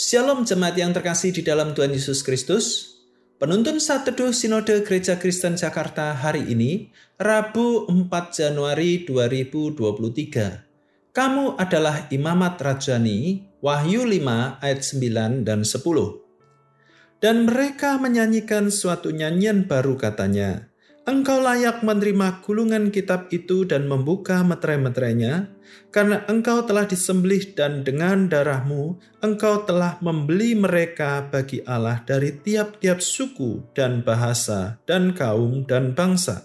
Shalom jemaat yang terkasih di dalam Tuhan Yesus Kristus. Penuntun saat teduh Sinode Gereja Kristen Jakarta hari ini, Rabu 4 Januari 2023. Kamu adalah imamat rajani, Wahyu 5 ayat 9 dan 10. Dan mereka menyanyikan suatu nyanyian baru katanya, Engkau layak menerima gulungan kitab itu dan membuka meterai-meterainya, karena engkau telah disembelih dan dengan darahmu engkau telah membeli mereka bagi Allah dari tiap-tiap suku dan bahasa dan kaum dan bangsa.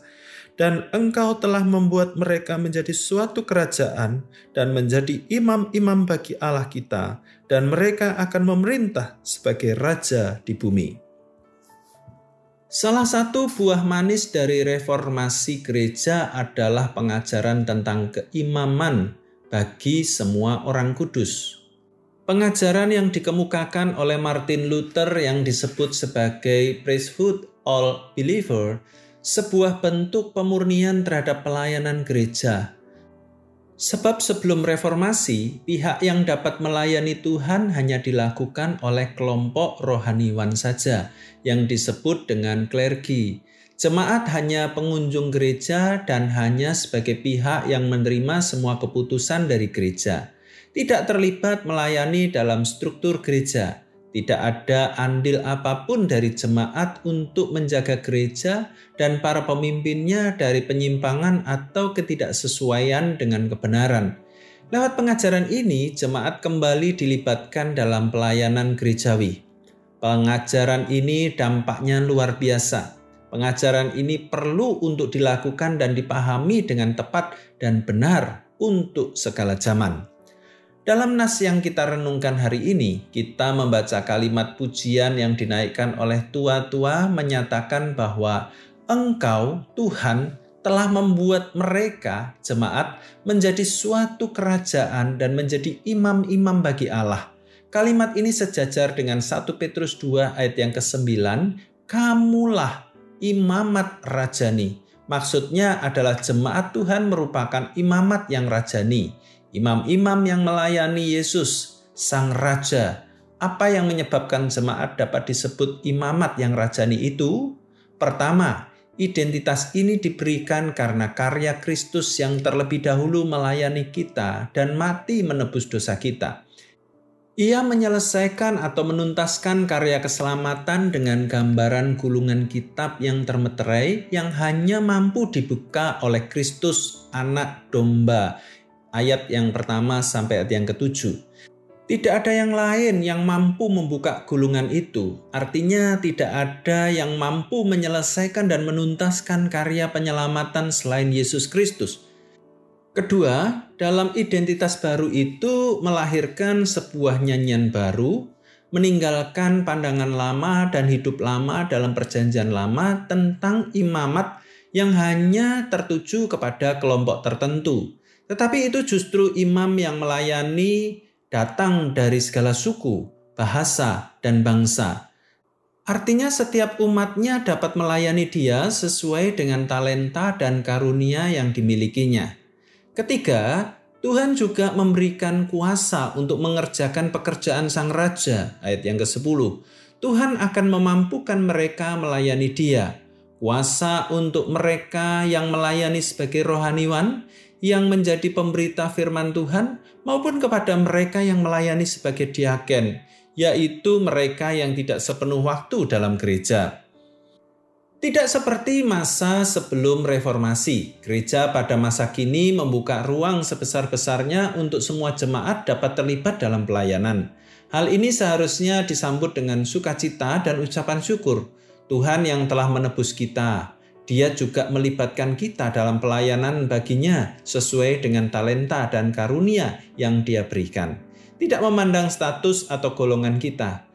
Dan engkau telah membuat mereka menjadi suatu kerajaan dan menjadi imam-imam bagi Allah kita, dan mereka akan memerintah sebagai raja di bumi. Salah satu buah manis dari reformasi gereja adalah pengajaran tentang keimaman bagi semua orang kudus. Pengajaran yang dikemukakan oleh Martin Luther yang disebut sebagai priesthood all believer, sebuah bentuk pemurnian terhadap pelayanan gereja Sebab sebelum reformasi, pihak yang dapat melayani Tuhan hanya dilakukan oleh kelompok rohaniwan saja yang disebut dengan klergi. Jemaat hanya pengunjung gereja dan hanya sebagai pihak yang menerima semua keputusan dari gereja. Tidak terlibat melayani dalam struktur gereja. Tidak ada andil apa pun dari jemaat untuk menjaga gereja dan para pemimpinnya dari penyimpangan atau ketidaksesuaian dengan kebenaran. Lewat pengajaran ini, jemaat kembali dilibatkan dalam pelayanan gerejawi. Pengajaran ini dampaknya luar biasa. Pengajaran ini perlu untuk dilakukan dan dipahami dengan tepat dan benar untuk segala zaman. Dalam nas yang kita renungkan hari ini, kita membaca kalimat pujian yang dinaikkan oleh tua-tua menyatakan bahwa Engkau, Tuhan, telah membuat mereka, jemaat, menjadi suatu kerajaan dan menjadi imam-imam bagi Allah. Kalimat ini sejajar dengan 1 Petrus 2 ayat yang ke-9, Kamulah imamat rajani. Maksudnya adalah jemaat Tuhan merupakan imamat yang rajani imam-imam yang melayani Yesus, Sang Raja. Apa yang menyebabkan jemaat dapat disebut imamat yang rajani itu? Pertama, identitas ini diberikan karena karya Kristus yang terlebih dahulu melayani kita dan mati menebus dosa kita. Ia menyelesaikan atau menuntaskan karya keselamatan dengan gambaran gulungan kitab yang termeterai yang hanya mampu dibuka oleh Kristus, Anak Domba, ayat yang pertama sampai ayat yang ketujuh. Tidak ada yang lain yang mampu membuka gulungan itu, artinya tidak ada yang mampu menyelesaikan dan menuntaskan karya penyelamatan selain Yesus Kristus. Kedua, dalam identitas baru itu melahirkan sebuah nyanyian baru, meninggalkan pandangan lama dan hidup lama dalam Perjanjian Lama tentang imamat yang hanya tertuju kepada kelompok tertentu tetapi itu justru imam yang melayani datang dari segala suku, bahasa, dan bangsa. Artinya setiap umatnya dapat melayani dia sesuai dengan talenta dan karunia yang dimilikinya. Ketiga, Tuhan juga memberikan kuasa untuk mengerjakan pekerjaan sang raja, ayat yang ke-10. Tuhan akan memampukan mereka melayani dia. Kuasa untuk mereka yang melayani sebagai rohaniwan, yang menjadi pemberita firman Tuhan maupun kepada mereka yang melayani sebagai diaken, yaitu mereka yang tidak sepenuh waktu dalam gereja. Tidak seperti masa sebelum reformasi, gereja pada masa kini membuka ruang sebesar-besarnya untuk semua jemaat dapat terlibat dalam pelayanan. Hal ini seharusnya disambut dengan sukacita dan ucapan syukur. Tuhan yang telah menebus kita, dia juga melibatkan kita dalam pelayanan baginya sesuai dengan talenta dan karunia yang dia berikan. Tidak memandang status atau golongan kita.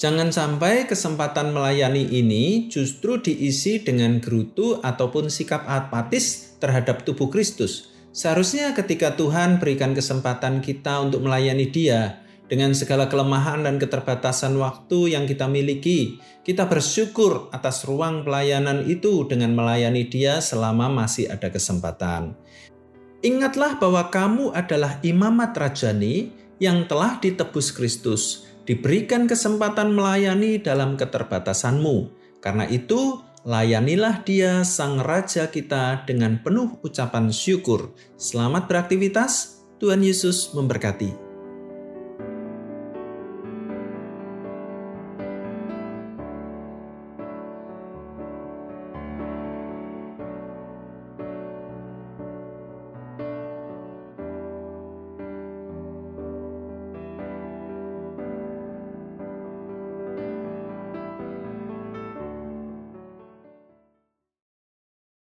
Jangan sampai kesempatan melayani ini justru diisi dengan gerutu ataupun sikap apatis terhadap tubuh Kristus. Seharusnya ketika Tuhan berikan kesempatan kita untuk melayani Dia, dengan segala kelemahan dan keterbatasan waktu yang kita miliki, kita bersyukur atas ruang pelayanan itu dengan melayani Dia selama masih ada kesempatan. Ingatlah bahwa kamu adalah imamat rajani yang telah ditebus Kristus. diberikan kesempatan melayani dalam keterbatasanmu. Karena itu, layanilah dia sang raja kita dengan penuh ucapan syukur. Selamat beraktivitas, Tuhan Yesus memberkati.